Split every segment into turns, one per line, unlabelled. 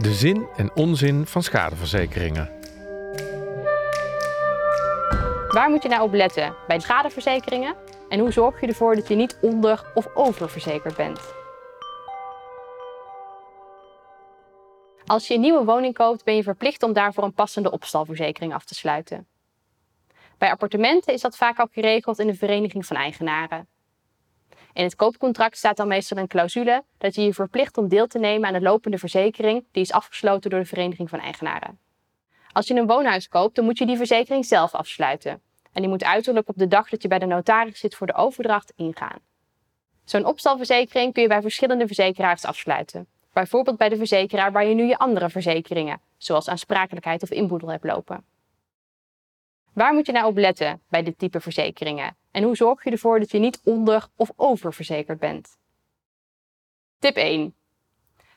De zin en onzin van schadeverzekeringen.
Waar moet je nou op letten bij schadeverzekeringen? En hoe zorg je ervoor dat je niet onder- of oververzekerd bent? Als je een nieuwe woning koopt, ben je verplicht om daarvoor een passende opstalverzekering af te sluiten. Bij appartementen is dat vaak al geregeld in de vereniging van eigenaren. In het koopcontract staat dan meestal een clausule dat je je verplicht om deel te nemen aan de lopende verzekering die is afgesloten door de vereniging van eigenaren. Als je een woonhuis koopt, dan moet je die verzekering zelf afsluiten. En die moet uiterlijk op de dag dat je bij de notaris zit voor de overdracht ingaan. Zo'n opstalverzekering kun je bij verschillende verzekeraars afsluiten. Bijvoorbeeld bij de verzekeraar waar je nu je andere verzekeringen, zoals aansprakelijkheid of inboedel hebt lopen. Waar moet je nou op letten bij dit type verzekeringen? En hoe zorg je ervoor dat je niet onder- of oververzekerd bent? Tip 1.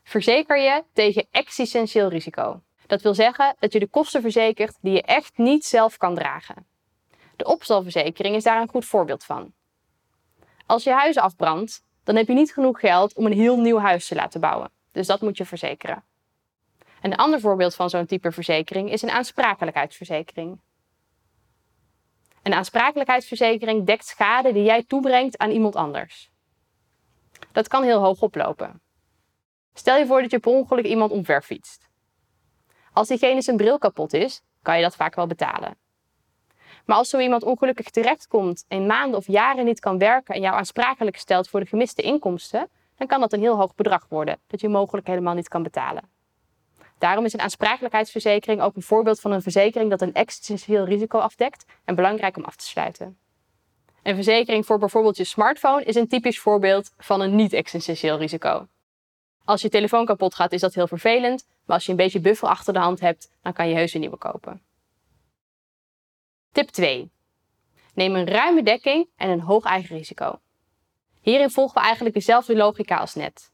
Verzeker je tegen existentieel risico. Dat wil zeggen dat je de kosten verzekert die je echt niet zelf kan dragen. De opstalverzekering is daar een goed voorbeeld van. Als je huis afbrandt, dan heb je niet genoeg geld om een heel nieuw huis te laten bouwen. Dus dat moet je verzekeren. Een ander voorbeeld van zo'n type verzekering is een aansprakelijkheidsverzekering. Een aansprakelijkheidsverzekering dekt schade die jij toebrengt aan iemand anders. Dat kan heel hoog oplopen. Stel je voor dat je per ongeluk iemand omver fietst. Als diegene zijn bril kapot is, kan je dat vaak wel betalen. Maar als zo iemand ongelukkig terechtkomt en maanden of jaren niet kan werken en jou aansprakelijk stelt voor de gemiste inkomsten, dan kan dat een heel hoog bedrag worden dat je mogelijk helemaal niet kan betalen. Daarom is een aansprakelijkheidsverzekering ook een voorbeeld van een verzekering dat een existentieel risico afdekt en belangrijk om af te sluiten. Een verzekering voor bijvoorbeeld je smartphone is een typisch voorbeeld van een niet-existentieel risico. Als je telefoon kapot gaat, is dat heel vervelend, maar als je een beetje buffer achter de hand hebt, dan kan je heus een nieuwe kopen. Tip 2. Neem een ruime dekking en een hoog eigen risico. Hierin volgen we eigenlijk dezelfde logica als net.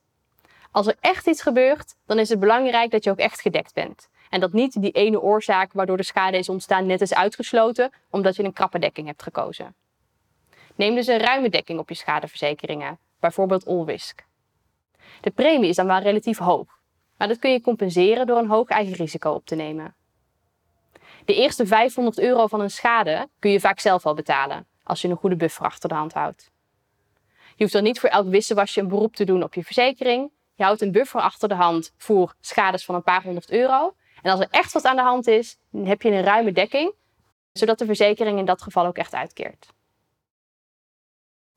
Als er echt iets gebeurt, dan is het belangrijk dat je ook echt gedekt bent. En dat niet die ene oorzaak waardoor de schade is ontstaan net is uitgesloten omdat je een krappe dekking hebt gekozen. Neem dus een ruime dekking op je schadeverzekeringen, bijvoorbeeld Allrisk. De premie is dan wel relatief hoog, maar dat kun je compenseren door een hoog eigen risico op te nemen. De eerste 500 euro van een schade kun je vaak zelf al betalen, als je een goede buffer achter de hand houdt. Je hoeft dan niet voor elk wisselwasje een beroep te doen op je verzekering. Je houdt een buffer achter de hand voor schades van een paar honderd euro. En als er echt wat aan de hand is, dan heb je een ruime dekking, zodat de verzekering in dat geval ook echt uitkeert.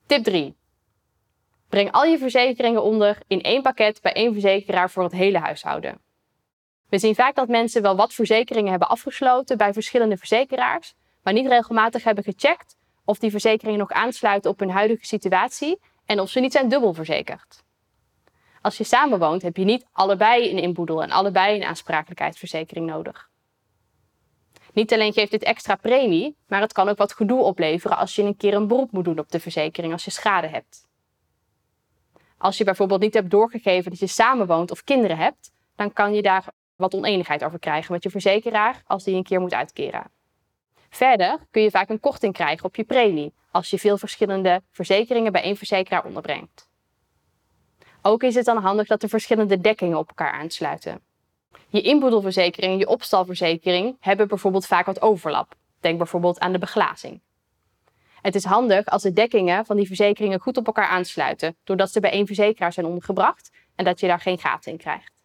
Tip 3. Breng al je verzekeringen onder in één pakket bij één verzekeraar voor het hele huishouden. We zien vaak dat mensen wel wat verzekeringen hebben afgesloten bij verschillende verzekeraars, maar niet regelmatig hebben gecheckt of die verzekeringen nog aansluiten op hun huidige situatie en of ze niet zijn dubbel verzekerd. Als je samenwoont heb je niet allebei een inboedel en allebei een aansprakelijkheidsverzekering nodig. Niet alleen geeft dit extra premie, maar het kan ook wat gedoe opleveren als je een keer een beroep moet doen op de verzekering als je schade hebt. Als je bijvoorbeeld niet hebt doorgegeven dat je samenwoont of kinderen hebt, dan kan je daar wat oneenigheid over krijgen met je verzekeraar als die een keer moet uitkeren. Verder kun je vaak een korting krijgen op je premie als je veel verschillende verzekeringen bij één verzekeraar onderbrengt. Ook is het dan handig dat de verschillende dekkingen op elkaar aansluiten. Je inboedelverzekering en je opstalverzekering hebben bijvoorbeeld vaak wat overlap. Denk bijvoorbeeld aan de beglazing. Het is handig als de dekkingen van die verzekeringen goed op elkaar aansluiten, doordat ze bij één verzekeraar zijn ondergebracht en dat je daar geen gaten in krijgt.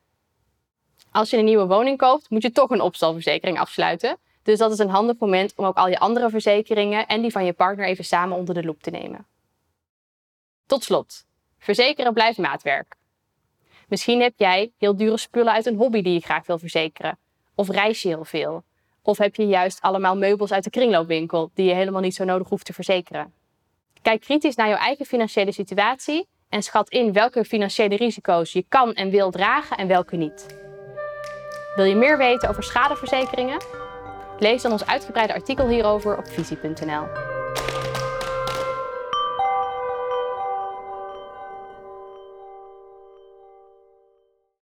Als je een nieuwe woning koopt, moet je toch een opstalverzekering afsluiten. Dus dat is een handig moment om ook al je andere verzekeringen en die van je partner even samen onder de loep te nemen. Tot slot, verzekeren blijft maatwerk. Misschien heb jij heel dure spullen uit een hobby die je graag wil verzekeren. Of reis je heel veel. Of heb je juist allemaal meubels uit de kringloopwinkel die je helemaal niet zo nodig hoeft te verzekeren. Kijk kritisch naar jouw eigen financiële situatie en schat in welke financiële risico's je kan en wil dragen en welke niet. Wil je meer weten over schadeverzekeringen? Lees dan ons uitgebreide artikel hierover op visie.nl.